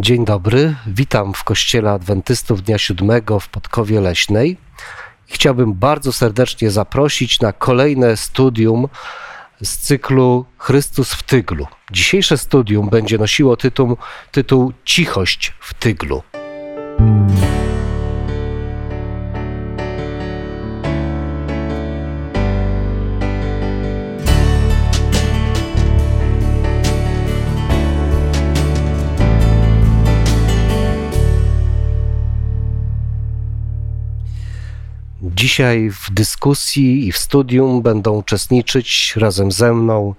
Dzień dobry, witam w Kościele Adwentystów Dnia Siódmego w Podkowie Leśnej. Chciałbym bardzo serdecznie zaprosić na kolejne studium z cyklu Chrystus w Tyglu. Dzisiejsze studium będzie nosiło tytuł, tytuł Cichość w Tyglu. Dzisiaj w dyskusji i w studium będą uczestniczyć razem ze mną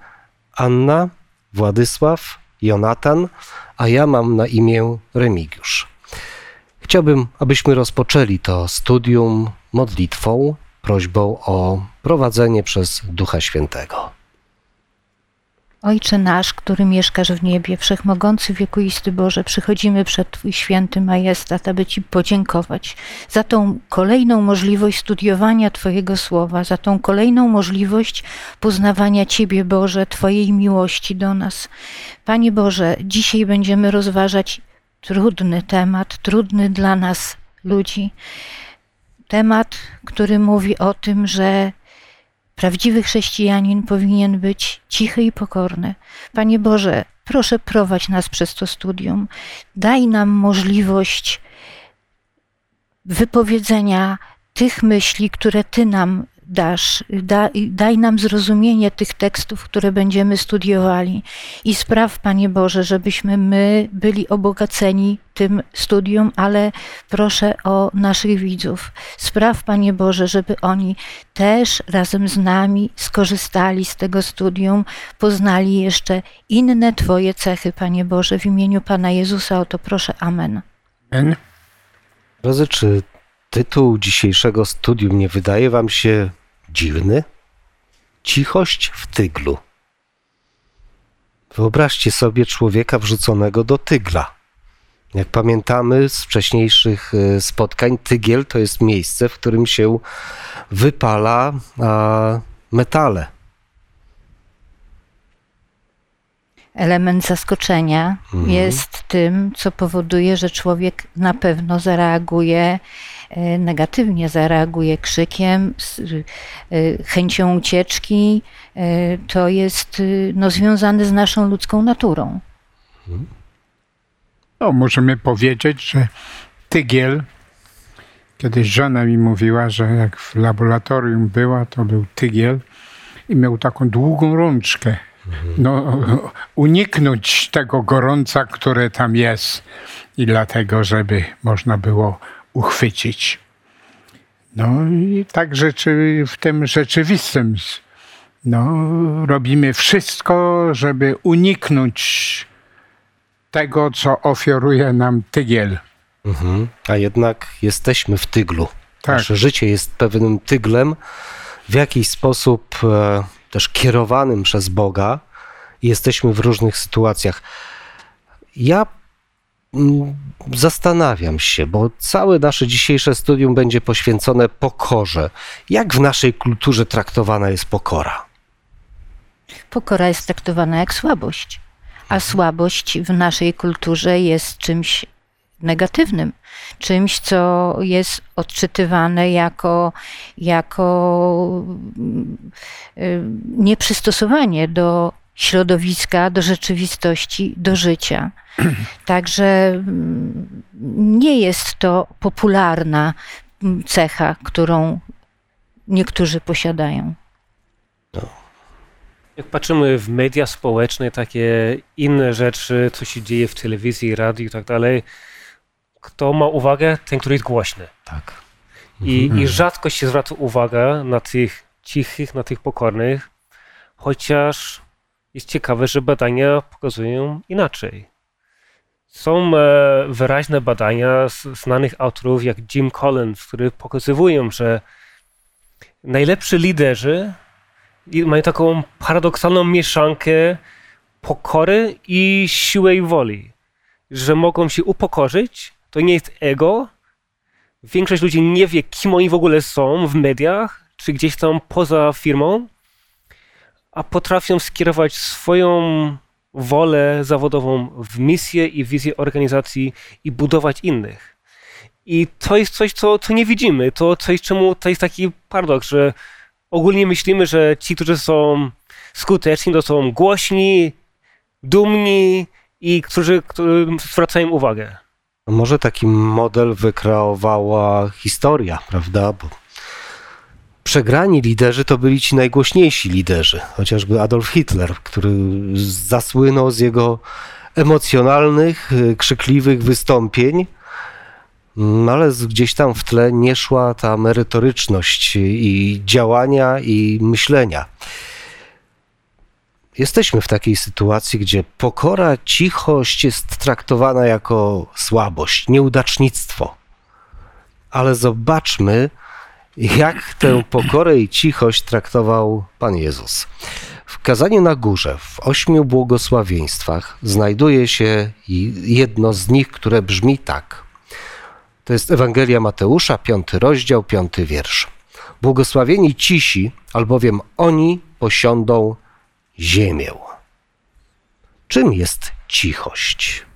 Anna, Władysław, Jonatan, a ja mam na imię Remigiusz. Chciałbym, abyśmy rozpoczęli to studium modlitwą, prośbą o prowadzenie przez Ducha Świętego. Ojcze nasz, który mieszkasz w niebie, wszechmogący wiekuisty Boże, przychodzimy przed Twój święty majestat, aby Ci podziękować za tą kolejną możliwość studiowania Twojego słowa, za tą kolejną możliwość poznawania Ciebie, Boże, Twojej miłości do nas. Panie Boże, dzisiaj będziemy rozważać trudny temat, trudny dla nas ludzi. Temat, który mówi o tym, że Prawdziwy chrześcijanin powinien być cichy i pokorny. Panie Boże, proszę prowadź nas przez to studium. Daj nam możliwość wypowiedzenia tych myśli, które Ty nam dasz. Da, daj nam zrozumienie tych tekstów, które będziemy studiowali i spraw, Panie Boże, żebyśmy my byli obogaceni tym studium, ale proszę o naszych widzów. Spraw, Panie Boże, żeby oni też razem z nami skorzystali z tego studium, poznali jeszcze inne Twoje cechy, Panie Boże, w imieniu Pana Jezusa o to proszę. Amen. Amen. Drodzy, czy tytuł dzisiejszego studium nie wydaje Wam się dziwny? Cichość w tyglu. Wyobraźcie sobie człowieka wrzuconego do tygla. Jak pamiętamy z wcześniejszych e, spotkań, tygiel to jest miejsce, w którym się wypala metale. Element zaskoczenia mhm. jest tym, co powoduje, że człowiek na pewno zareaguje negatywnie zareaguje krzykiem, e, chęcią ucieczki, e, to jest no, związane z naszą ludzką naturą. No, możemy powiedzieć, że tygiel, kiedyś żona mi mówiła, że jak w laboratorium była, to był tygiel i miał taką długą rączkę. No, uniknąć tego gorąca, które tam jest i dlatego, żeby można było uchwycić. No i tak rzeczy, w tym rzeczywistym no, robimy wszystko, żeby uniknąć tego, co ofiaruje nam tygiel. Mhm. A jednak jesteśmy w tyglu. Tak. Nasze życie jest pewnym tyglem, w jakiś sposób e, też kierowanym przez Boga. Jesteśmy w różnych sytuacjach. Ja zastanawiam się, bo całe nasze dzisiejsze studium będzie poświęcone pokorze. Jak w naszej kulturze traktowana jest pokora? Pokora jest traktowana jak słabość, a słabość w naszej kulturze jest czymś negatywnym, czymś, co jest odczytywane jako, jako y, nieprzystosowanie do środowiska, do rzeczywistości, do życia. Także mm, nie jest to popularna mm, cecha, którą niektórzy posiadają. No. Jak patrzymy w media społeczne, takie inne rzeczy, co się dzieje w telewizji, radiu i tak dalej, kto ma uwagę? Ten, który jest głośny. Tak. I, mhm. I rzadko się zwraca uwaga na tych cichych, na tych pokornych, chociaż jest ciekawe, że badania pokazują inaczej. Są e, wyraźne badania znanych autorów jak Jim Collins, które pokazują, że najlepsi liderzy mają taką paradoksalną mieszankę pokory i siły woli. Że mogą się upokorzyć, to nie jest ego. Większość ludzi nie wie, kim oni w ogóle są w mediach, czy gdzieś tam poza firmą a potrafią skierować swoją wolę zawodową w misję i wizję organizacji i budować innych. I to jest coś, co, co nie widzimy. To coś, czemu to jest taki paradoks, że ogólnie myślimy, że ci, którzy są skuteczni, to są głośni, dumni i którzy, którzy zwracają uwagę. Może taki model wykreowała historia, prawda? Bo przegrani liderzy to byli ci najgłośniejsi liderzy, chociażby Adolf Hitler, który zasłynął z jego emocjonalnych, krzykliwych wystąpień, no ale gdzieś tam w tle nie szła ta merytoryczność i działania, i myślenia. Jesteśmy w takiej sytuacji, gdzie pokora, cichość jest traktowana jako słabość, nieudacznictwo. Ale zobaczmy, jak tę pokorę i cichość traktował Pan Jezus. W kazaniu na górze, w ośmiu błogosławieństwach, znajduje się jedno z nich, które brzmi tak. To jest Ewangelia Mateusza, piąty rozdział, piąty wiersz. Błogosławieni cisi, albowiem oni posiądą ziemię. Czym jest cichość?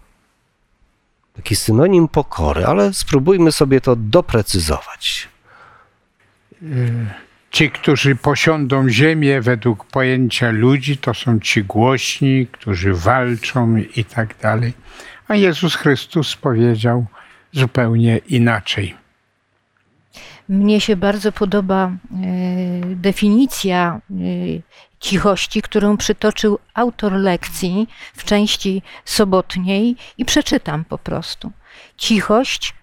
Taki synonim pokory, ale spróbujmy sobie to doprecyzować. Ci, którzy posiądą ziemię według pojęcia ludzi, to są ci głośni, którzy walczą i tak dalej. A Jezus Chrystus powiedział zupełnie inaczej. Mnie się bardzo podoba e, definicja e, cichości, którą przytoczył autor lekcji w części sobotniej i przeczytam po prostu. Cichość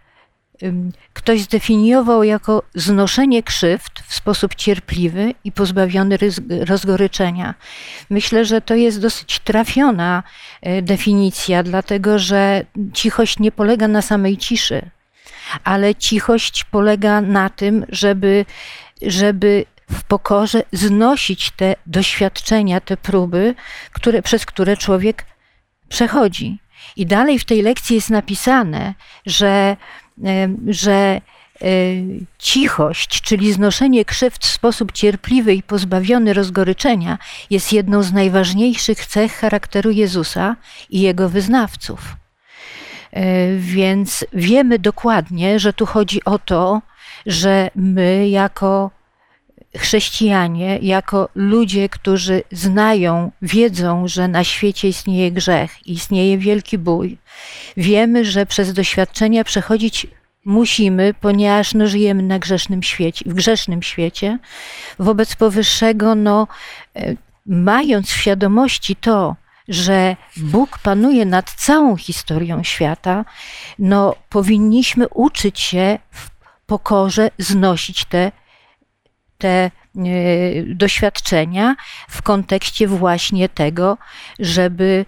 ktoś zdefiniował jako znoszenie krzywd w sposób cierpliwy i pozbawiony rozgoryczenia. Myślę, że to jest dosyć trafiona e, definicja, dlatego że cichość nie polega na samej ciszy, ale cichość polega na tym, żeby, żeby w pokorze znosić te doświadczenia, te próby, które, przez które człowiek przechodzi. I dalej w tej lekcji jest napisane, że że e, cichość, czyli znoszenie krzywd w sposób cierpliwy i pozbawiony rozgoryczenia, jest jedną z najważniejszych cech charakteru Jezusa i jego wyznawców. E, więc wiemy dokładnie, że tu chodzi o to, że my jako chrześcijanie, jako ludzie, którzy znają, wiedzą, że na świecie istnieje grzech, istnieje wielki bój, wiemy, że przez doświadczenia przechodzić musimy, ponieważ no, żyjemy na grzesznym świecie, w grzesznym świecie. Wobec powyższego, no, e, mając w świadomości to, że Bóg panuje nad całą historią świata, no, powinniśmy uczyć się w pokorze znosić te te e, doświadczenia w kontekście właśnie tego, żeby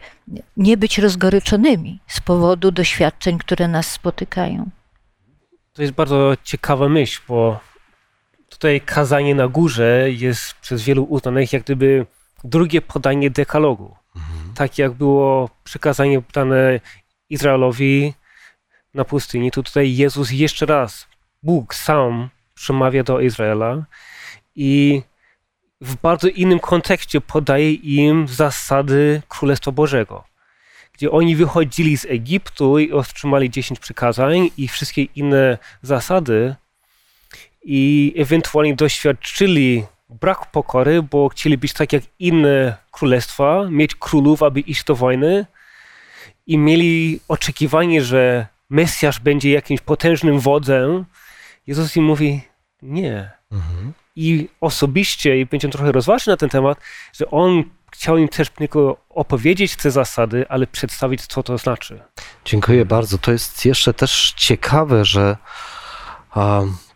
nie być rozgoryczonymi z powodu doświadczeń, które nas spotykają. To jest bardzo ciekawa myśl, bo tutaj kazanie na górze jest przez wielu uznanych jak gdyby drugie podanie dekalogu. Mhm. Tak jak było przekazanie dane Izraelowi na pustyni, to tutaj Jezus jeszcze raz, Bóg sam przemawia do Izraela i w bardzo innym kontekście podaje im zasady Królestwa Bożego, gdzie oni wychodzili z Egiptu i otrzymali 10 przykazań i wszystkie inne zasady i ewentualnie doświadczyli brak pokory, bo chcieli być tak jak inne królestwa, mieć królów, aby iść do wojny i mieli oczekiwanie, że Mesjasz będzie jakimś potężnym wodzem. Jezus im mówi, nie. Mhm i osobiście, i będziemy trochę rozważać na ten temat, że on chciał im też tylko opowiedzieć te zasady, ale przedstawić, co to znaczy. Dziękuję bardzo. To jest jeszcze też ciekawe, że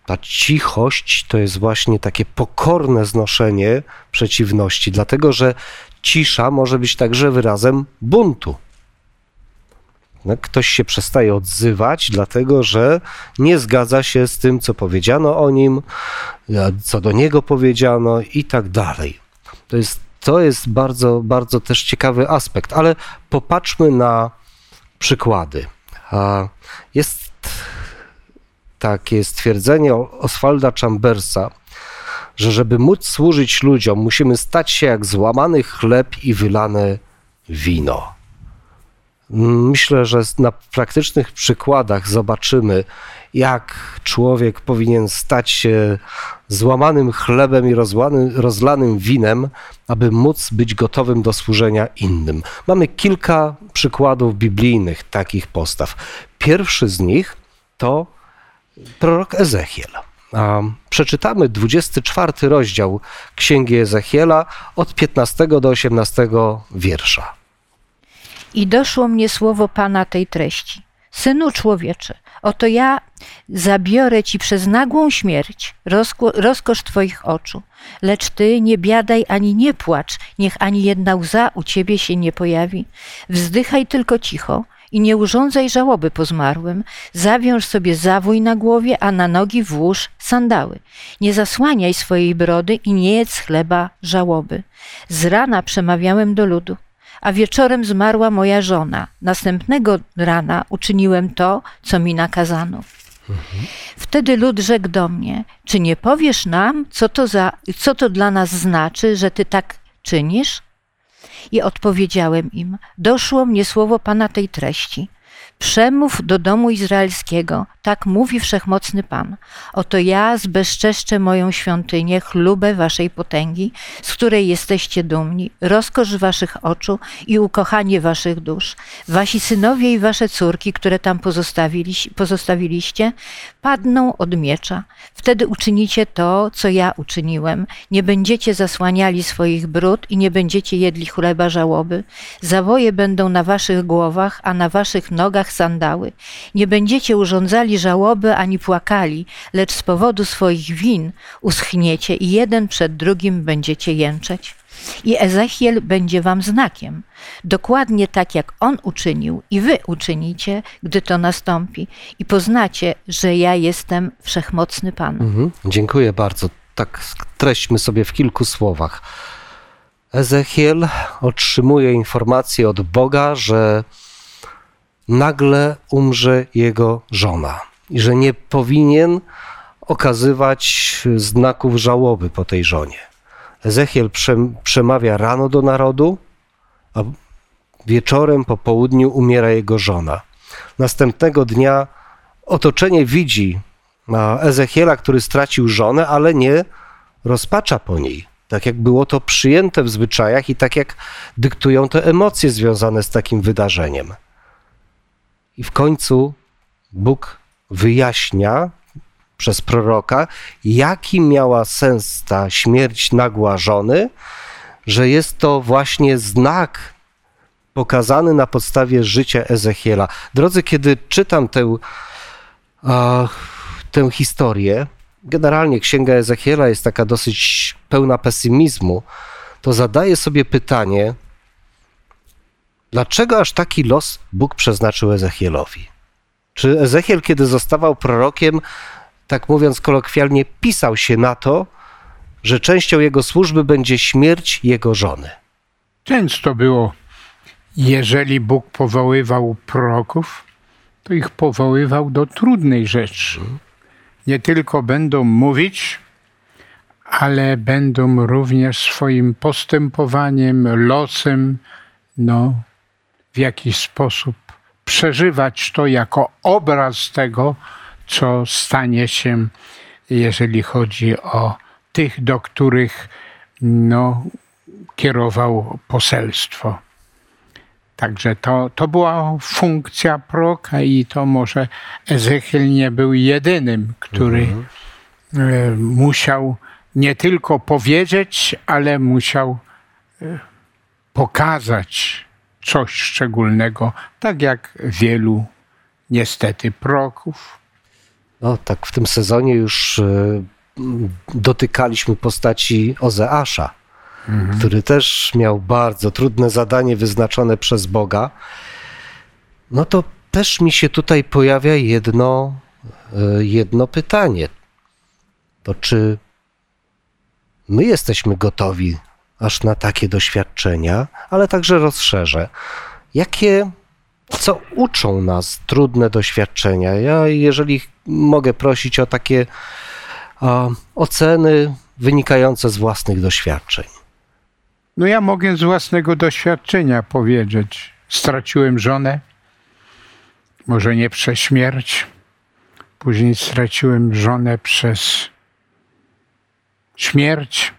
ta cichość to jest właśnie takie pokorne znoszenie przeciwności, dlatego że cisza może być także wyrazem buntu. No, ktoś się przestaje odzywać, dlatego że nie zgadza się z tym, co powiedziano o nim, co do niego powiedziano i tak dalej. To jest, to jest bardzo, bardzo też ciekawy aspekt, ale popatrzmy na przykłady. Jest takie stwierdzenie Oswalda Chambersa, że żeby móc służyć ludziom, musimy stać się jak złamany chleb i wylane wino. Myślę, że na praktycznych przykładach zobaczymy, jak człowiek powinien stać się złamanym chlebem i rozlanym, winem, aby móc być gotowym do służenia innym. Mamy kilka przykładów biblijnych takich postaw. Pierwszy z nich to prorok Ezechiel. Przeczytamy 24 rozdział Księgi Ezechiela od 15 do 18 wiersza. I doszło mnie słowo Pana tej treści. Synu człowieczy, oto ja zabiorę ci przez nagłą śmierć rozko rozkosz twoich oczu, lecz ty nie biadaj ani nie płacz, niech ani jedna łza u ciebie się nie pojawi. Wzdychaj tylko cicho i nie urządzaj żałoby po zmarłym. Zawiąż sobie zawój na głowie, a na nogi włóż sandały. Nie zasłaniaj swojej brody i nie jedz chleba żałoby. Z rana przemawiałem do ludu a wieczorem zmarła moja żona. Następnego rana uczyniłem to, co mi nakazano. Wtedy lud rzekł do mnie: Czy nie powiesz nam, co to, za, co to dla nas znaczy, że ty tak czynisz? I odpowiedziałem im: Doszło mnie słowo Pana tej treści. Przemów do domu izraelskiego, tak mówi wszechmocny Pan. Oto ja zbezczeszczę moją świątynię, chlubę waszej potęgi, z której jesteście dumni, rozkosz waszych oczu i ukochanie waszych dusz. Wasi synowie i wasze córki, które tam pozostawiliście, padną od miecza. Wtedy uczynicie to, co ja uczyniłem. Nie będziecie zasłaniali swoich brud i nie będziecie jedli chleba żałoby. Zawoje będą na waszych głowach, a na waszych nogach sandały. Nie będziecie urządzali żałoby ani płakali, lecz z powodu swoich win uschniecie i jeden przed drugim będziecie jęczeć. I Ezechiel będzie wam znakiem, dokładnie tak jak on uczynił, i wy uczynicie, gdy to nastąpi, i poznacie, że ja jestem wszechmocny Pan. Mhm, dziękuję bardzo. Tak treśćmy sobie w kilku słowach. Ezechiel otrzymuje informację od Boga, że nagle umrze jego żona i że nie powinien okazywać znaków żałoby po tej żonie. Ezechiel przemawia rano do narodu, a wieczorem po południu umiera jego żona. Następnego dnia otoczenie widzi Ezechiela, który stracił żonę, ale nie rozpacza po niej. Tak jak było to przyjęte w zwyczajach i tak jak dyktują te emocje związane z takim wydarzeniem. I w końcu Bóg wyjaśnia przez proroka, jaki miała sens ta śmierć nagła żony, że jest to właśnie znak pokazany na podstawie życia Ezechiela. Drodzy, kiedy czytam tę, tę historię, generalnie księga Ezechiela jest taka dosyć pełna pesymizmu, to zadaję sobie pytanie, dlaczego aż taki los Bóg przeznaczył Ezechielowi? Czy Ezechiel, kiedy zostawał prorokiem, tak mówiąc kolokwialnie, pisał się na to, że częścią jego służby będzie śmierć jego żony? Często było, jeżeli Bóg powoływał proroków, to ich powoływał do trudnej rzeczy. Nie tylko będą mówić, ale będą również swoim postępowaniem, losem, no, w jakiś sposób przeżywać to jako obraz tego, co stanie się, jeżeli chodzi o tych, do których no, kierował poselstwo. Także to, to była funkcja proka i to może Ezechiel nie był jedynym, który mhm. E, musiał nie tylko powiedzieć, ale musiał e, pokazać coś szczególnego, tak jak wielu niestety proków. No tak, w tym sezonie już e, dotykaliśmy postaci Ozeasza, mhm. który też miał bardzo trudne zadanie wyznaczone przez Boga. No to też mi się tutaj pojawia jedno, e, jedno pytanie. To czy my jesteśmy gotowi aż na takie doświadczenia, ale także rozszerzę. Jakie, co uczą nas trudne doświadczenia? Ja, jeżeli mogę prosić o takie oceny wynikające z własnych doświadczeń. No ja mogę z własnego doświadczenia powiedzieć. Straciłem żonę, może nie przez śmierć. Później straciłem żonę przez śmierć.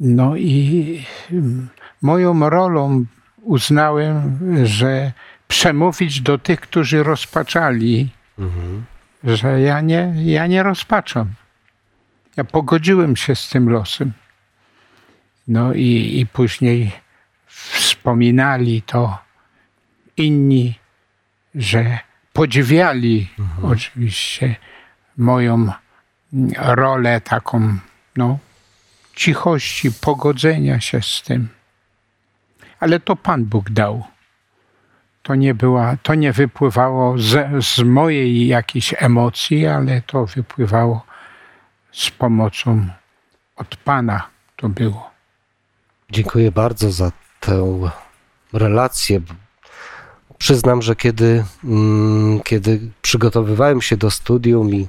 No i moją rolą uznałem, że przemówić do tych, którzy rozpaczali, mhm. że ja nie, ja nie rozpaczam. Ja pogodziłem się z tym losem. No i, i później wspominali to inni, że podziwiali mhm. oczywiście moją rolę taką, no, cichości, pogodzenia się z tym. Ale to Pan Bóg dał. To nie, była, to nie wypływało z, z mojej jakiejś emocji, ale to wypływało z pomocą od Pana to było. Dziękuję bardzo za tę relację. Przyznam, że kiedy, mm, kiedy przygotowywałem się do studium i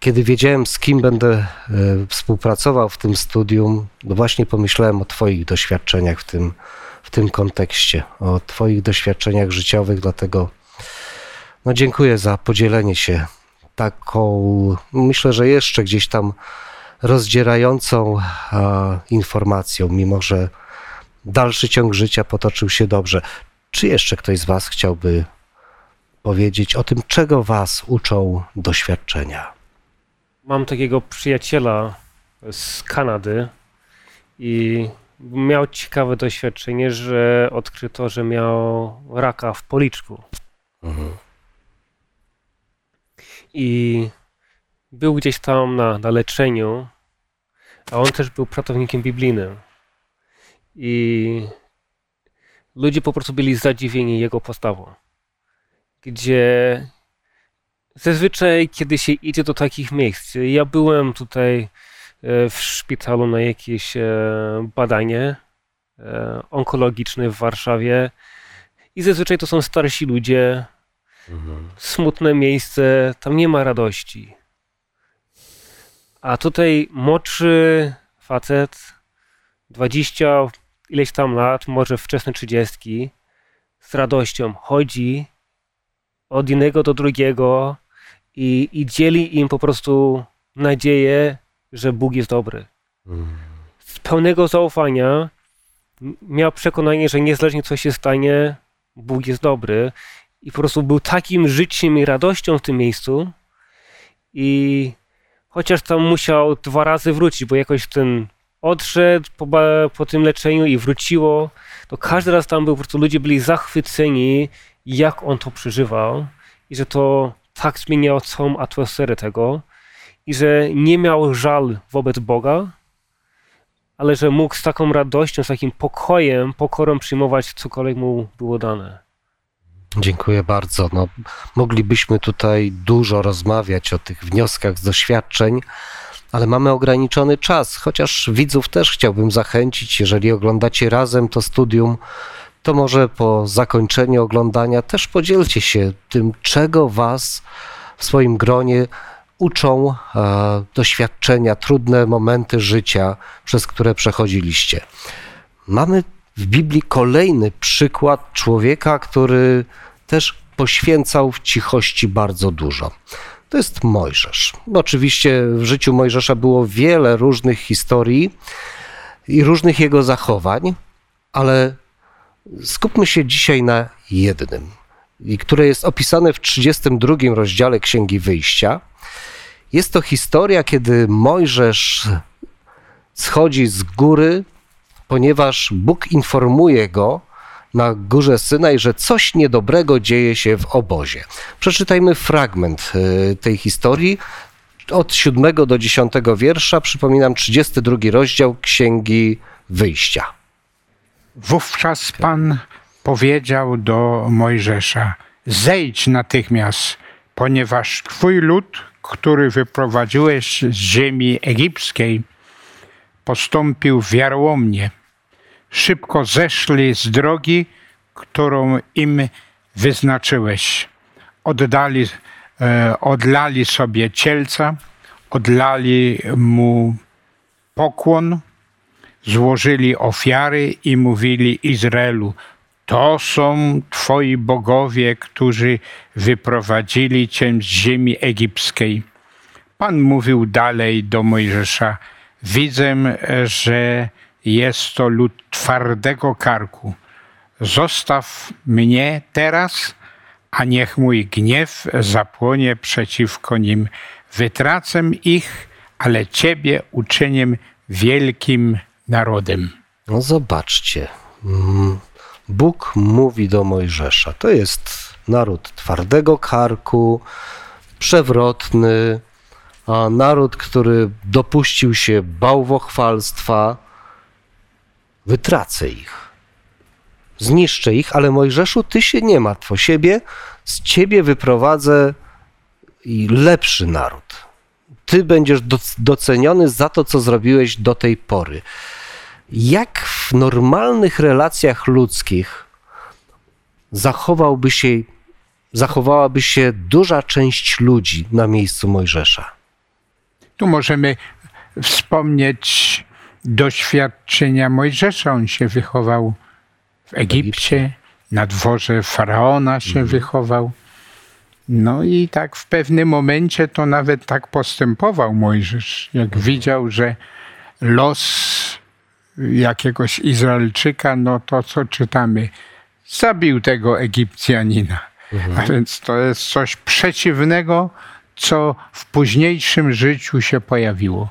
kiedy wiedziałem, z kim będę e, współpracował w tym studium, no właśnie pomyślałem o Twoich doświadczeniach w tym, w tym kontekście, o Twoich doświadczeniach życiowych, dlatego no dziękuję za podzielenie się taką, myślę, że jeszcze gdzieś tam rozdzierającą informacją, mimo że dalszy ciąg życia potoczył się dobrze. Czy jeszcze ktoś z Was chciałby powiedzieć o tym, czego Was uczą doświadczenia? Mam takiego przyjaciela z Kanady i miał ciekawe doświadczenie, że odkryto, że miał raka w policzku. Mhm. I był gdzieś tam na, na leczeniu, a on też był pracownikiem biblijnym. I ludzie po prostu byli zadziwieni jego postawą. Gdzie zazwyczaj, kiedy się idzie do takich miejsc, ja byłem tutaj e, w szpitalu na jakieś e, badanie e, onkologiczne w Warszawie i zazwyczaj to są starsi ludzie, mhm. smutne miejsce, tam nie ma radości. A tutaj młodszy facet, 20 ileś tam lat, może wczesne 30, z radością chodzi od jednego do drugiego i, i dzieli im po prostu nadzieję, że Bóg jest dobry. Z pełnego zaufania miał przekonanie, że niezależnie co się stanie, Bóg jest dobry i po prostu był takim życiem i radością w tym miejscu i chociaż tam musiał dwa razy wrócić, bo jakoś ten odszedł po, po tym leczeniu i wróciło, to każdy raz tam był, po prostu ludzie byli zachwyceni, jak on to przeżywał i że to tak zmieniało całą atmosferę tego i że nie miał żal wobec Boga, ale że mógł z taką radością, z takim pokojem, pokorą przyjmować cokolwiek mu było dane. Dziękuję bardzo. No, moglibyśmy tutaj dużo rozmawiać o tych wnioskach z doświadczeń, ale mamy ograniczony czas, chociaż widzów też chciałbym zachęcić, jeżeli oglądacie razem to studium, to może po zakończeniu oglądania też podzielcie się tym, czego Was w swoim gronie uczą e, doświadczenia, trudne momenty życia, przez które przechodziliście. Mamy w Biblii kolejny przykład człowieka, który też poświęcał w cichości bardzo dużo. To jest Mojżesz. Oczywiście w życiu Mojżesza było wiele różnych historii i różnych jego zachowań, ale skupmy się dzisiaj na jednym, i które jest opisane w 32 rozdziale Księgi Wyjścia. Jest to historia, kiedy Mojżesz schodzi z góry, ponieważ Bóg informuje go na górze Synaj, że coś niedobrego dzieje się w obozie. Przeczytajmy fragment e, tej historii od 7 do 10 wiersza. Przypominam, 32 rozdział Księgi Wyjścia. Wówczas Pan powiedział do Mojżesza: Zejdź natychmiast, ponieważ Twój lud, który wyprowadziłeś z ziemi egipskiej, postąpił wiarłomnie. Szybko zeszli z drogi, którą im wyznaczyłeś. Oddali, e, odlali sobie cielca, odlali mu pokłon, złożyli ofiary i mówili Izraelu: To są twoi bogowie, którzy wyprowadzili cię z ziemi egipskiej. Pan mówił dalej do Mojżesza: Widzę, że jest to lud twardego karku. Zostaw mnie teraz, a niech mój gniew zapłonie przeciwko nim. Wytracę ich, ale ciebie uczynię wielkim narodem. No zobaczcie. Mm, Bóg mówi do Mojżesza. To jest naród twardego karku, przewrotny, a naród, który dopuścił się bałwochwalstwa. Wytracę ich. Zniszczę ich, ale Mojżeszu, ty się nie martw o siebie, z ciebie wyprowadzę i lepszy naród. Ty będziesz doceniony za to, co zrobiłeś do tej pory. Jak w normalnych relacjach ludzkich zachowałby się, zachowałaby się duża część ludzi na miejscu Mojżesza? Tu możemy wspomnieć doświadczenia Mojżesza. On się wychował w Egipcie, na dworze faraona się mhm. wychował. No i tak w pewnym momencie to nawet tak postępował Mojżesz, jak mhm. widział, że los jakiegoś Izraelczyka, no to co czytamy? Zabił tego Egipcjanina. Mhm. A więc to jest coś przeciwnego, co w późniejszym życiu się pojawiło.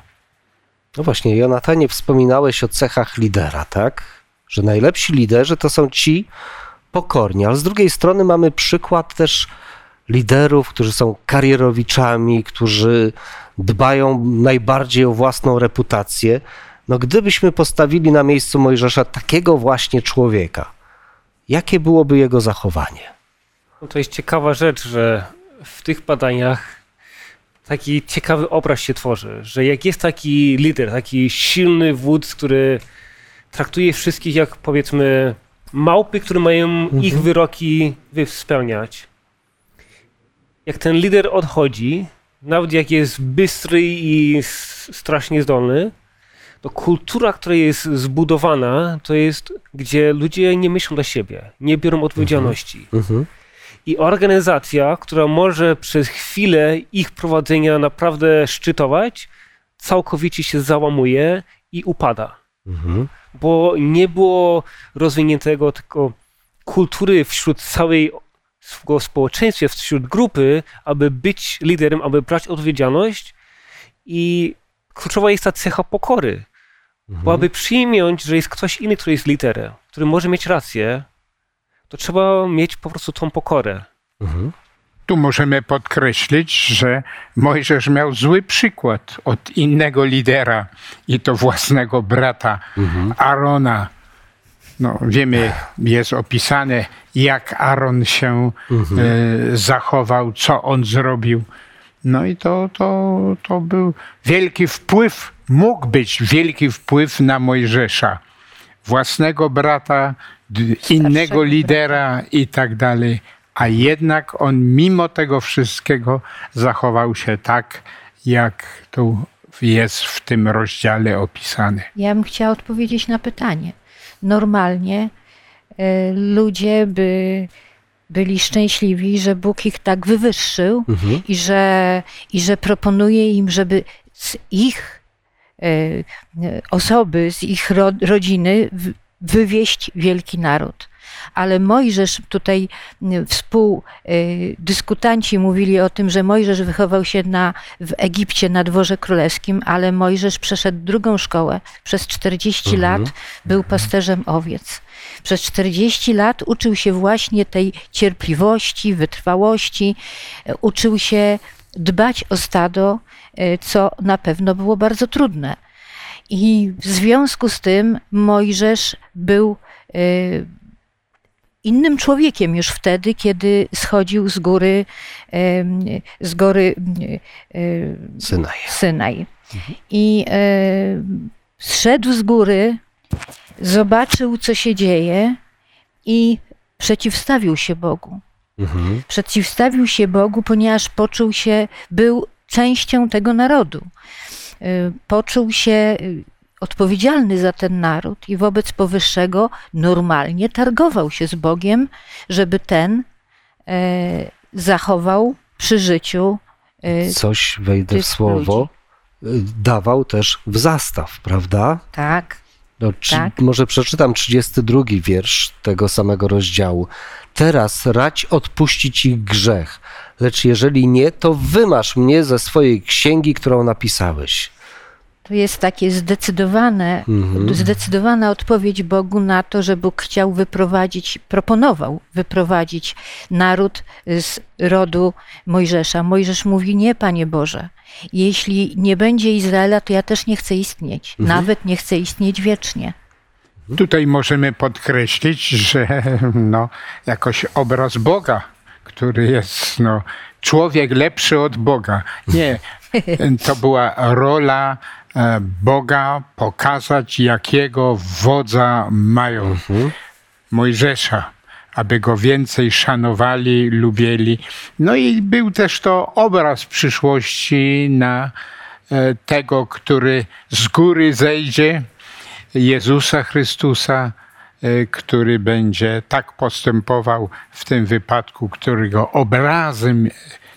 No właśnie, Jonatanie, wspominałeś o cechach lidera, tak? Że najlepsi liderzy to są ci pokorni, ale z drugiej strony mamy przykład też liderów, którzy są karierowiczami, którzy dbają najbardziej o własną reputację. No gdybyśmy postawili na miejscu Mojżesza takiego właśnie człowieka, jakie byłoby jego zachowanie? No to jest ciekawa rzecz, że w tych badaniach taki ciekawy obraz się tworzy, że jak jest taki lider, taki silny wódz, który traktuje wszystkich jak powiedzmy małpy, które mają mhm. ich wyroki spełniać. Jak ten lider odchodzi, nawet jak jest bystry i strasznie zdolny, to kultura, która jest zbudowana, to jest, gdzie ludzie nie myślą dla siebie, nie biorą odpowiedzialności. Mhm. mhm. I organizacja, która może przez chwilę ich prowadzenia naprawdę szczytować, całkowicie się załamuje i upada. Mhm. Bo nie było rozwiniętego tylko kultury wśród całej społeczeństwa, wśród grupy, aby być liderem, aby brać odpowiedzialność i kluczowa jest ta cecha pokory. Mhm. Bo aby przyjąć, że jest ktoś inny, który jest liderem, który może mieć rację, to trzeba mieć po prostu tą pokorę. Mhm. Tu możemy podkreślić, że Mojżesz miał zły przykład od innego lidera i to własnego brata mhm. Arona. No, wiemy, jest opisane, jak Aaron się mhm. e, zachował, co on zrobił. No i to, to, to był wielki wpływ, mógł być wielki wpływ na Mojżesza. Własnego brata, innego lidera i tak dalej. A jednak on mimo tego wszystkiego zachował się tak, jak tu jest w tym rozdziale opisane. Ja bym chciała odpowiedzieć na pytanie. Normalnie y, ludzie by byli szczęśliwi, że Bóg ich tak wywyższył mhm. i, że, i że proponuje im, żeby z ich osoby, z ich ro, rodziny wywieźć wielki naród. Ale Mojżesz, tutaj współdyskutanci mówili o tym, że Mojżesz wychował się na, w Egipcie na dworze królewskim, ale Mojżesz przeszedł drugą szkołę. Przez 40 mhm. lat był pasterzem owiec. Przez 40 lat uczył się właśnie tej cierpliwości, wytrwałości, uczył się dbać o stado, co na pewno było bardzo trudne. I w związku z tym Mojżesz był y, innym człowiekiem już wtedy, kiedy schodził z góry, z góry y, Synaj. Synaj. I y, zszedł z góry, zobaczył, co się dzieje i przeciwstawił się Bogu. Mhm. Przeciwstawił się Bogu, ponieważ poczuł się, był częścią tego narodu. Y, poczuł się y, odpowiedzialny za ten naród i wobec powyższego normalnie targował się z Bogiem, żeby ten e, zachował przy życiu. Coś wejdę w słowo. Ludzi. Dawał też w zastaw, prawda? Tak. No, czy, tak. Może przeczytam 32 wiersz tego samego rozdziału. Teraz rać odpuścić ich grzech, lecz jeżeli nie, to wymasz mnie ze swojej księgi, którą napisałeś. To jest takie zdecydowane, mhm. zdecydowana odpowiedź Bogu na to, że Bóg chciał wyprowadzić, proponował wyprowadzić naród z rodu Mojżesza. Mojżesz mówi: Nie, Panie Boże, jeśli nie będzie Izraela, to ja też nie chcę istnieć. Mhm. Nawet nie chcę istnieć wiecznie. Tutaj możemy podkreślić, że no, jakoś obraz Boga, który jest no, człowiek lepszy od Boga. Nie, to była rola e, Boga pokazać, jakiego wodza mają. Mhm. Mojżesza, aby go więcej szanowali, lubili. No i był też to obraz przyszłości na e, tego, który z góry zejdzie, Jezusa Chrystusa, który będzie tak postępował w tym wypadku, którego obrazem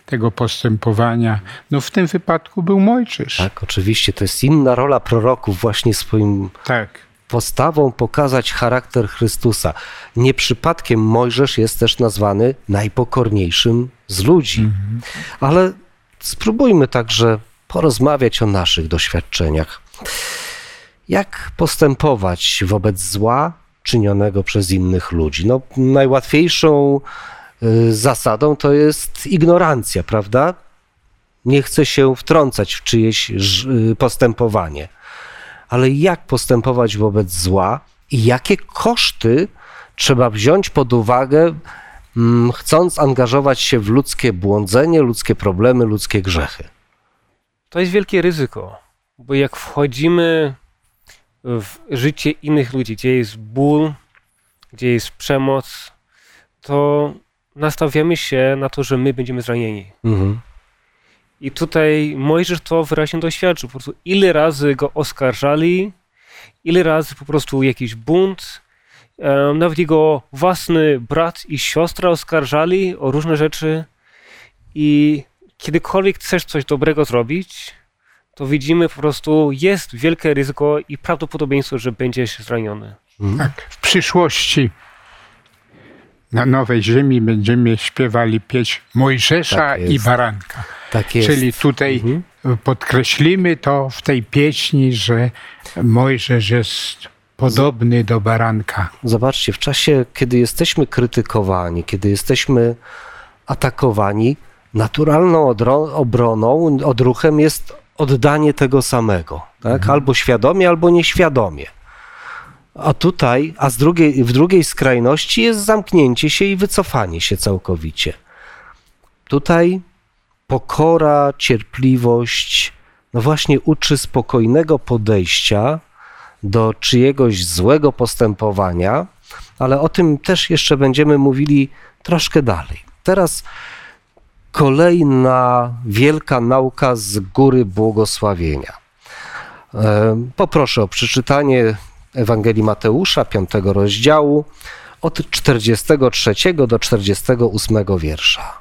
tego postępowania, no w tym wypadku był Mojżesz. Tak, oczywiście, to jest inna rola proroków właśnie swoim tak. postawą pokazać charakter Chrystusa. Nie przypadkiem Mojżesz jest też nazwany najpokorniejszym z ludzi. Mhm. Ale spróbujmy także porozmawiać o naszych doświadczeniach. Jak postępować wobec zła czynionego przez innych ludzi? No, najłatwiejszą y, zasadą to jest ignorancja, prawda? Nie chce się wtrącać w czyjeś y, postępowanie. Ale jak postępować wobec zła i jakie koszty trzeba wziąć pod uwagę, mm, chcąc angażować się w ludzkie błądzenie, ludzkie problemy, ludzkie grzechy? To jest wielkie ryzyko, bo jak wchodzimy w życie innych ludzi, gdzie jest ból, gdzie jest przemoc, to nastawiamy się na to, że my będziemy zranieni. Mhm. I tutaj Mojżesz to wyraźnie doświadczył. Po prostu ile razy go oskarżali, ile razy po prostu jakiś bunt, nawet jego własny brat i siostra oskarżali o różne rzeczy. I kiedykolwiek chcesz coś dobrego zrobić, to widzimy po prostu jest wielkie ryzyko i prawdopodobieństwo, że będziesz zraniony. Mhm. Tak, w przyszłości na Nowej Ziemi będziemy śpiewali pieśń Mojżesza tak i Baranka. Tak jest. Czyli tutaj mhm. podkreślimy to w tej pieśni, że Mojżesz jest podobny do baranka. Zobaczcie, w czasie, kiedy jesteśmy krytykowani, kiedy jesteśmy atakowani, naturalną obroną, odruchem jest oddanie tego samego, tak? Mhm. albo świadomie, albo nieświadomie. A tutaj, a z drugiej, w drugiej skrajności jest zamknięcie się i wycofanie się całkowicie. Tutaj pokora, cierpliwość, no właśnie uczy spokojnego podejścia do czyjegoś złego postępowania, ale o tym też jeszcze będziemy mówili troszkę dalej. Teraz kolejna wielka nauka z góry błogosławienia. E, poproszę o przeczytanie Ewangelii Mateusza, piątego rozdziału, od 43 do 48 wiersza.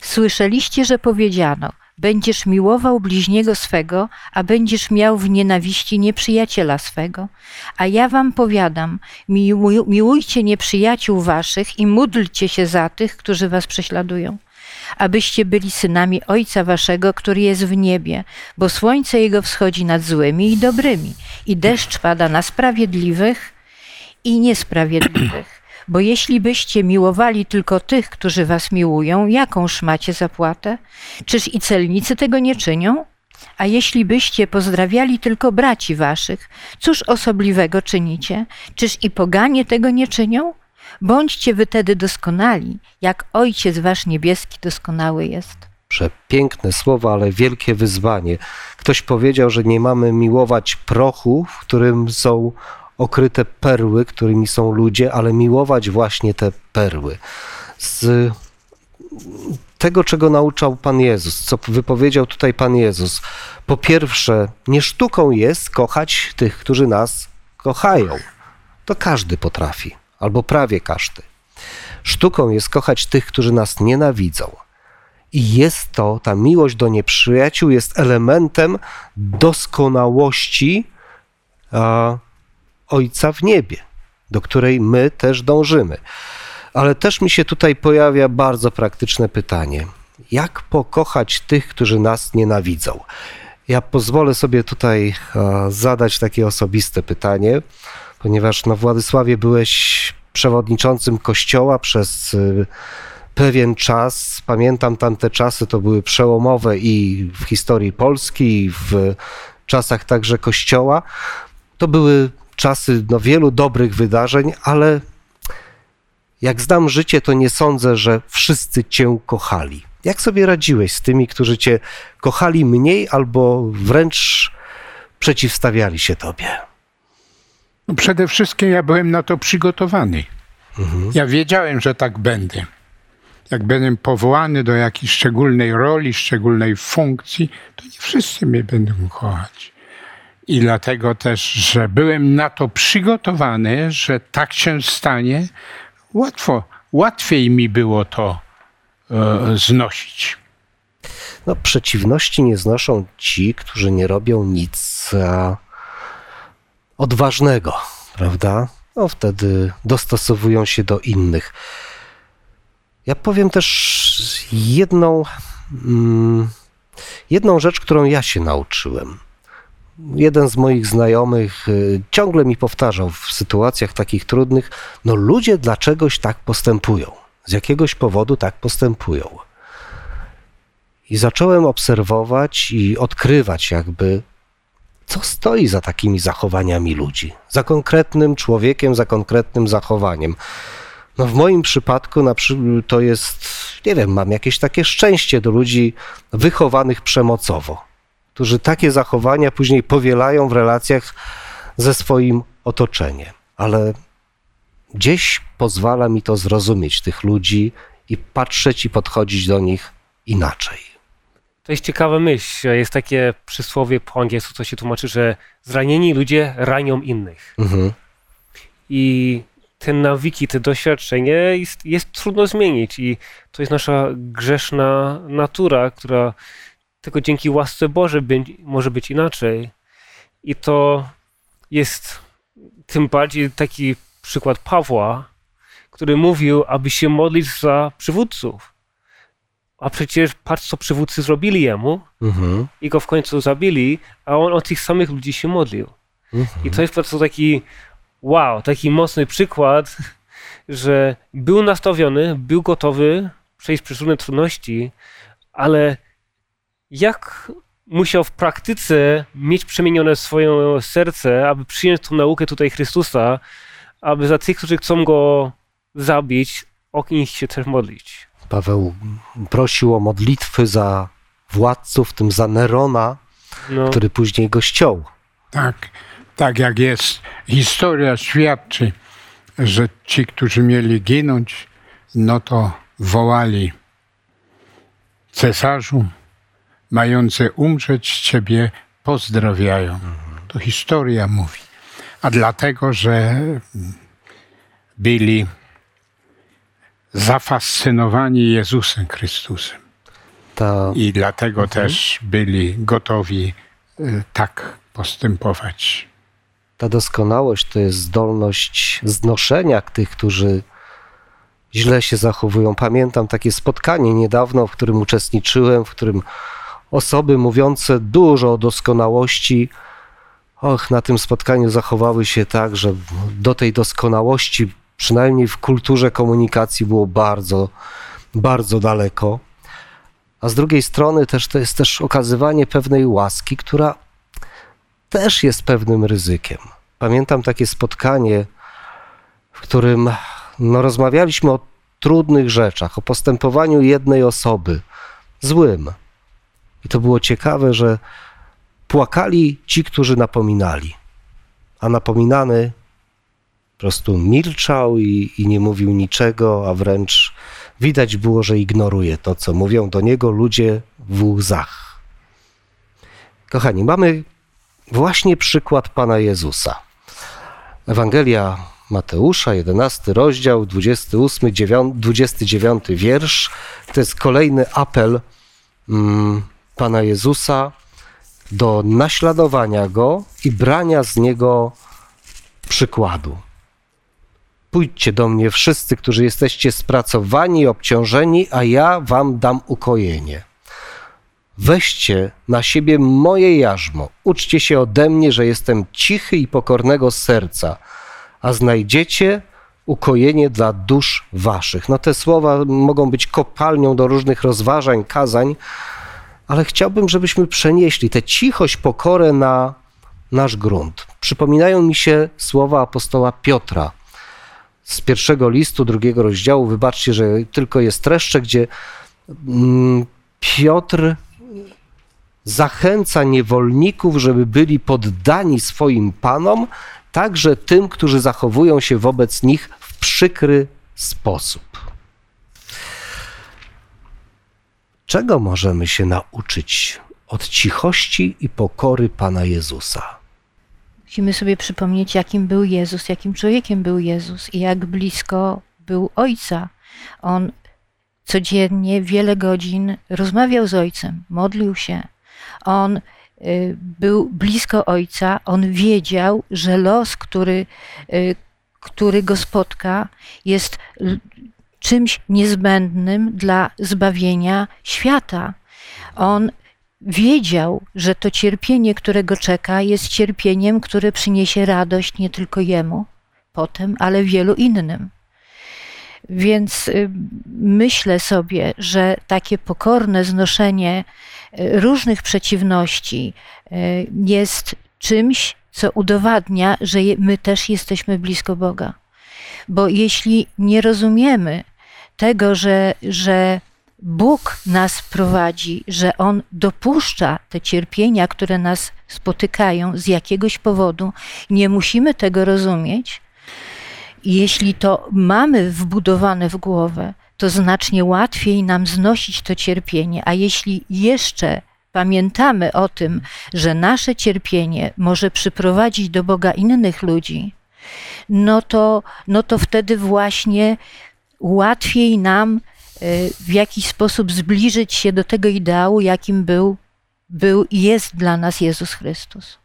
Słyszeliście, że powiedziano: Będziesz miłował bliźniego swego, a będziesz miał w nienawiści nieprzyjaciela swego. A ja wam powiadam: miłujcie nieprzyjaciół waszych i módlcie się za tych, którzy was prześladują abyście byli synami Ojca Waszego, który jest w niebie, bo słońce Jego wschodzi nad złymi i dobrymi, i deszcz pada na sprawiedliwych i niesprawiedliwych. Bo jeśli byście miłowali tylko tych, którzy was miłują, jakąż macie zapłatę? Czyż i celnicy tego nie czynią? A jeśli byście pozdrawiali tylko braci waszych, cóż osobliwego czynicie? Czyż i poganie tego nie czynią? Bądźcie wy tedy doskonali, jak Ojciec Wasz Niebieski doskonały jest. Przepiękne słowa, ale wielkie wyzwanie. Ktoś powiedział, że nie mamy miłować prochu, w którym są okryte perły, którymi są ludzie, ale miłować właśnie te perły. Z tego, czego nauczał Pan Jezus, co wypowiedział tutaj Pan Jezus. Po pierwsze, nie sztuką jest kochać tych, którzy nas kochają. To każdy potrafi, albo prawie każdy. Sztuką jest kochać tych, którzy nas nienawidzą. I jest to, ta miłość do nieprzyjaciół jest elementem doskonałości Ojca w niebie, do której my też dążymy. Ale też mi się tutaj pojawia bardzo praktyczne pytanie: jak pokochać tych, którzy nas nienawidzą? Ja pozwolę sobie tutaj zadać takie osobiste pytanie, ponieważ na Władysławie byłeś przewodniczącym kościoła przez y, pewien czas. Pamiętam tamte czasy, to były przełomowe i w historii Polski, i w czasach także kościoła. To były czasy no, wielu dobrych wydarzeń, ale jak znam życie, to nie sądzę, że wszyscy cię kochali. Jak sobie radziłeś z tymi, którzy cię kochali mniej albo wręcz przeciwstawiali się tobie? No przede wszystkim ja byłem na to przygotowany. Mhm. Ja wiedziałem, że tak będę. Jak będę powołany do jakiejś szczególnej roli, szczególnej funkcji, to nie wszyscy mnie będą kochać. I dlatego też, że byłem na to przygotowany, że tak się stanie, łatwo, łatwiej mi było to e, znosić. No, przeciwności nie znoszą ci, którzy nie robią nic e, odważnego, prawda? No, wtedy dostosowują się do innych. Ja powiem też jedną, mm, jedną rzecz, którą ja się nauczyłem jeden z moich znajomych y, ciągle mi powtarzał w sytuacjach takich trudnych, no ludzie dlaczegoś tak postępują, z jakiegoś powodu tak postępują. I zacząłem obserwować i odkrywać jakby, co stoi za takimi zachowaniami ludzi, za konkretnym człowiekiem, za konkretnym zachowaniem. No w moim przypadku na przykład to jest, nie wiem, mam jakieś takie szczęście do ludzi wychowanych przemocowo którzy takie zachowania później powielają w relacjach ze swoim otoczeniem. Ale gdzieś pozwala mi to zrozumieć tych ludzi i patrzeć i podchodzić do nich inaczej. To jest ciekawa myśl. Jest takie przysłowie po angielsku, co się tłumaczy, że zranieni ludzie ranią innych. Mhm. I te nawiki, te doświadczenie jest, jest trudno zmienić i to jest nasza grzeszna natura, która tylko dzięki łasce Boże może być inaczej. I to jest tym bardziej taki przykład Pawła, który mówił, aby się modlić za przywódców. A przecież patrz, co przywódcy zrobili jemu mhm. i go w końcu zabili, a on o tych samych ludzi się modlił. Mhm. I to jest po prostu taki wow, taki mocny przykład, że był nastawiony, był gotowy przejść przez różne trudności, ale jak musiał w praktyce mieć przemienione swoje serce, aby przyjąć tą naukę tutaj Chrystusa, aby za tych, którzy chcą go zabić, o nich się też modlić. Paweł prosił o modlitwy za władców, w tym za Nerona, no. który później go ściął. Tak, tak jak jest. Historia świadczy, że ci, którzy mieli ginąć, no to wołali cesarzu, mające umrzeć Ciebie pozdrawiają. To historia mówi. A dlatego, że byli zafascynowani Jezusem Chrystusem. To... I dlatego mhm. też byli gotowi y, tak postępować. Ta doskonałość to jest zdolność znoszenia tych, którzy źle się zachowują. Pamiętam takie spotkanie niedawno, w którym uczestniczyłem, w którym osoby mówiące dużo o doskonałości, och, na tym spotkaniu zachowały się tak, że do tej doskonałości, przynajmniej w kulturze komunikacji, było bardzo, bardzo daleko. A z drugiej strony też to jest też okazywanie pewnej łaski, która też jest pewnym ryzykiem. Pamiętam takie spotkanie, w którym no, rozmawialiśmy o trudnych rzeczach, o postępowaniu jednej osoby, złym, i to było ciekawe, że płakali ci, którzy napominali, a napominany po prostu milczał i, i nie mówił niczego, a wręcz Widać było, że ignoruje to, co mówią do niego ludzie w łzach. Kochani, mamy właśnie przykład Pana Jezusa. Ewangelia Mateusza, 11 rozdział, 28, 9, 29 wiersz. To jest kolejny apel mm, Pana Jezusa do naśladowania Go i brania z Niego przykładu. Pójdźcie do mnie wszyscy, którzy jesteście spracowani i obciążeni, a ja wam dam ukojenie. Weźcie na siebie moje jarzmo, uczcie się ode mnie, że jestem cichy i pokornego serca, a znajdziecie ukojenie dla dusz waszych. No te słowa mogą być kopalnią do różnych rozważań, kazań, ale chciałbym, żebyśmy przenieśli tę cichość, pokorę na nasz grunt. Przypominają mi się słowa apostoła Piotra z pierwszego listu, drugiego rozdziału. Wybaczcie, że tylko jest streszczę, gdzie mm, Piotr zachęca niewolników, żeby byli poddani swoim panom, także tym, którzy zachowują się wobec nich w przykry sposób. Czego możemy się nauczyć od cichości i pokory Pana Jezusa? Musimy sobie przypomnieć, jakim był Jezus, jakim człowiekiem był Jezus i jak blisko był Ojca. On codziennie wiele godzin rozmawiał z Ojcem, modlił się. On y, był blisko Ojca, on wiedział, że los, który, y, który go spotka, jest czymś niezbędnym dla zbawienia świata. On wiedział, że to cierpienie, które go czeka, jest cierpieniem, które przyniesie radość nie tylko jemu potem, ale wielu innym. Więc y, myślę sobie, że takie pokorne znoszenie y, różnych przeciwności y, jest czymś, co udowadnia, że my też jesteśmy blisko Boga. Bo jeśli nie rozumiemy tego, że, że Bóg nas prowadzi, że On dopuszcza te cierpienia, które nas spotykają z jakiegoś powodu, nie musimy tego rozumieć. Jeśli to mamy wbudowane w głowę, to znacznie łatwiej nam znosić to cierpienie, a jeśli jeszcze pamiętamy o tym, że nasze cierpienie może przyprowadzić do Boga innych ludzi, no to, no to wtedy właśnie łatwiej nam w jakiś sposób zbliżyć się do tego ideału, jakim był, był i jest dla nas Jezus Chrystus.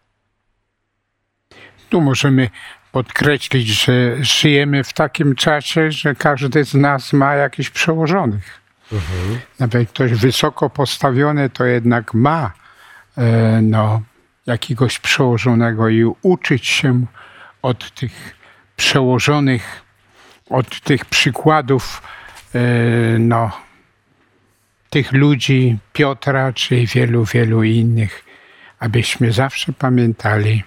Tu możemy podkreślić, że żyjemy w takim czasie, że każdy z nas ma jakichś przełożonych. Mhm. Nawet ktoś wysoko postawiony to jednak ma e, no, jakiegoś przełożonego i uczyć się od tych przełożonych od tych przykładów no, tych ludzi, Piotra czy wielu, wielu innych, abyśmy zawsze pamiętali,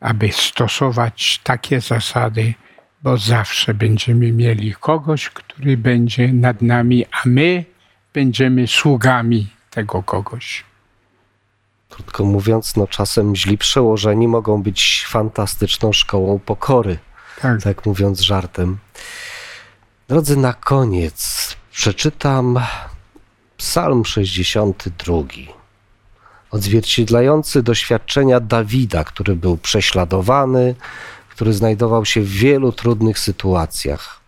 aby stosować takie zasady, bo zawsze będziemy mieli kogoś, który będzie nad nami, a my będziemy sługami tego kogoś. Krótko mówiąc, no czasem źli przełożeni mogą być fantastyczną szkołą pokory tak. tak mówiąc żartem. Drodzy, na koniec przeczytam Psalm 62, odzwierciedlający doświadczenia Dawida, który był prześladowany, który znajdował się w wielu trudnych sytuacjach.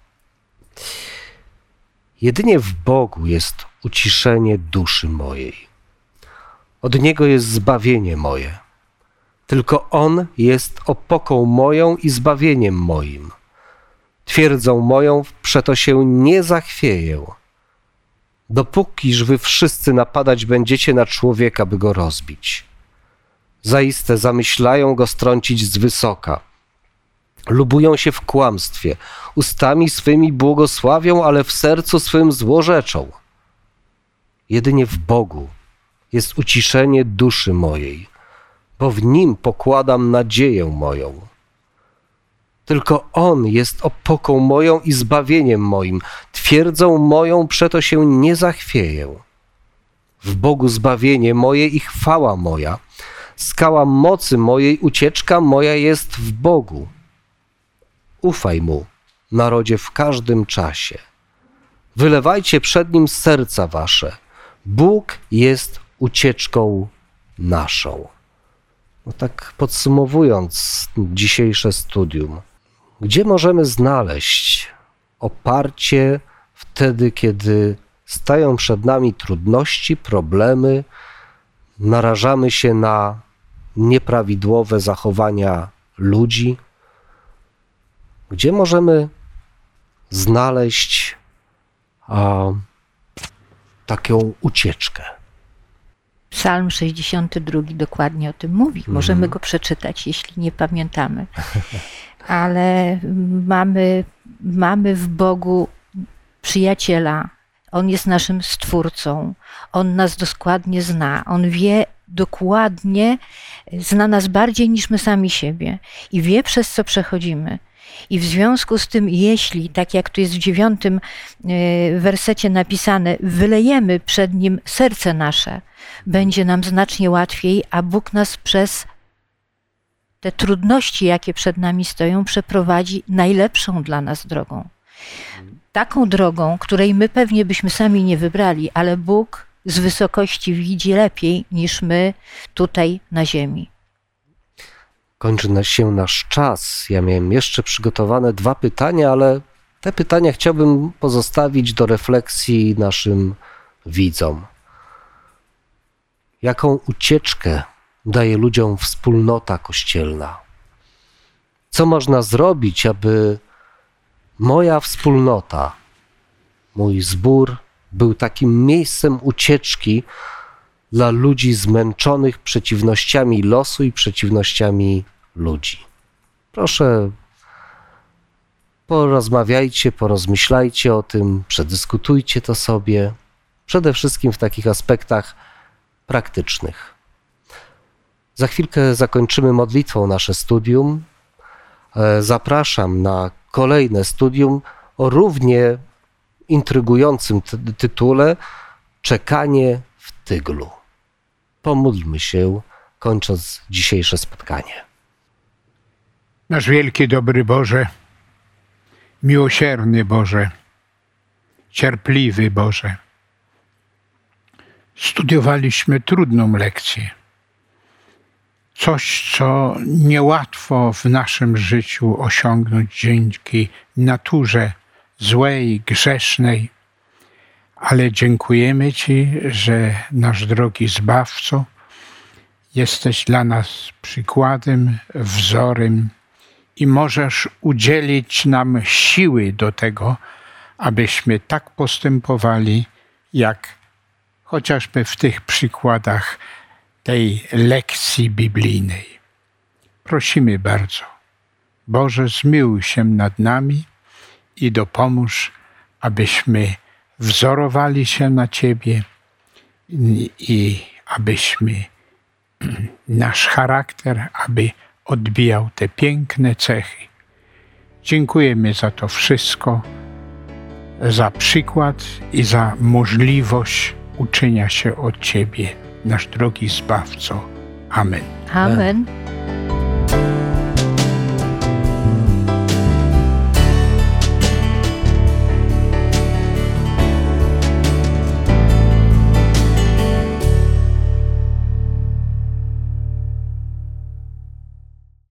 Jedynie w Bogu jest uciszenie duszy mojej. Od Niego jest zbawienie moje. Tylko On jest opoką moją i zbawieniem moim. Twierdzą moją, przeto się nie zachwieję. Dopókiż wy wszyscy napadać będziecie na człowieka, by go rozbić. Zaiste zamyślają go strącić z wysoka. Lubują się w kłamstwie, ustami swymi błogosławią, ale w sercu swym złorzeczą. Jedynie w Bogu jest uciszenie duszy mojej bo w Nim pokładam nadzieję moją. Tylko On jest opoką moją i zbawieniem moim, twierdzą moją, przeto się nie zachwieję. W Bogu zbawienie moje i chwała moja, skała mocy mojej, ucieczka moja jest w Bogu. Ufaj Mu, narodzie, w każdym czasie. Wylewajcie przed nim serca wasze. Bóg jest ucieczką naszą. No tak podsumowując dzisiejsze studium, gdzie możemy znaleźć oparcie wtedy, kiedy stają przed nami trudności, problemy, narażamy się na nieprawidłowe zachowania ludzi? Gdzie możemy znaleźć a, taką ucieczkę? Psalm 62 dokładnie o tym mówi. Możemy Mhm. go przeczytać, jeśli nie pamiętamy. Ale mamy, mamy w Bogu przyjaciela. On jest naszym stwórcą. On nas dokładnie zna. On wie dokładnie, zna nas bardziej niż my sami siebie i wie, przez co przechodzimy. I w związku z tym, jeśli, tak jak tu jest w dziewiątym e, wersecie napisane, wylejemy przed nim serce nasze, będzie nam znacznie łatwiej, a Bóg nas przez te trudności, jakie przed nami stoją, przeprowadzi najlepszą dla nas drogą. Taką drogą, której my pewnie byśmy sami nie wybrali, ale Bóg z wysokości widzi lepiej niż my tutaj na ziemi. Kończy się nasz czas. Ja miałem jeszcze przygotowane dwa pytania, ale te pytania chciałbym pozostawić do refleksji naszym widzom. Jaką ucieczkę daje ludziom wspólnota kościelna? Co można zrobić, aby moja wspólnota, mój zbór był takim miejscem ucieczki dla ludzi zmęczonych przeciwnościami losu i przeciwnościami ludzi? Proszę, porozmawiajcie, porozmyślajcie o tym, przedyskutujcie to sobie, przede wszystkim w takich aspektach praktycznych. Za chwilkę zakończymy modlitwą nasze studium. E, Zapraszam na kolejne studium o równie intrygującym ty- tytule Czekanie w tyglu. Pomódlmy się, kończąc dzisiejsze spotkanie. Nasz wielki, dobry Boże, miłosierny Boże, cierpliwy Boże. Studiowaliśmy trudną lekcję. Coś, co niełatwo w naszym życiu osiągnąć dzięki naturze złej, grzesznej, ale dziękujemy Ci, że nasz drogi Zbawco, jesteś dla nas przykładem, wzorem i możesz udzielić nam siły do tego, abyśmy tak postępowali, jak chociażby w tych przykładach tej lekcji biblijnej. Prosimy bardzo, Boże, zmiłuj się nad nami i dopomóż, abyśmy wzorowali się na Ciebie i, abyśmy nasz charakter, aby odbijał te piękne cechy. Dziękujemy za to wszystko, za przykład i za możliwość uczenia się od Ciebie, nasz drogi Zbawco. Amen. Amen.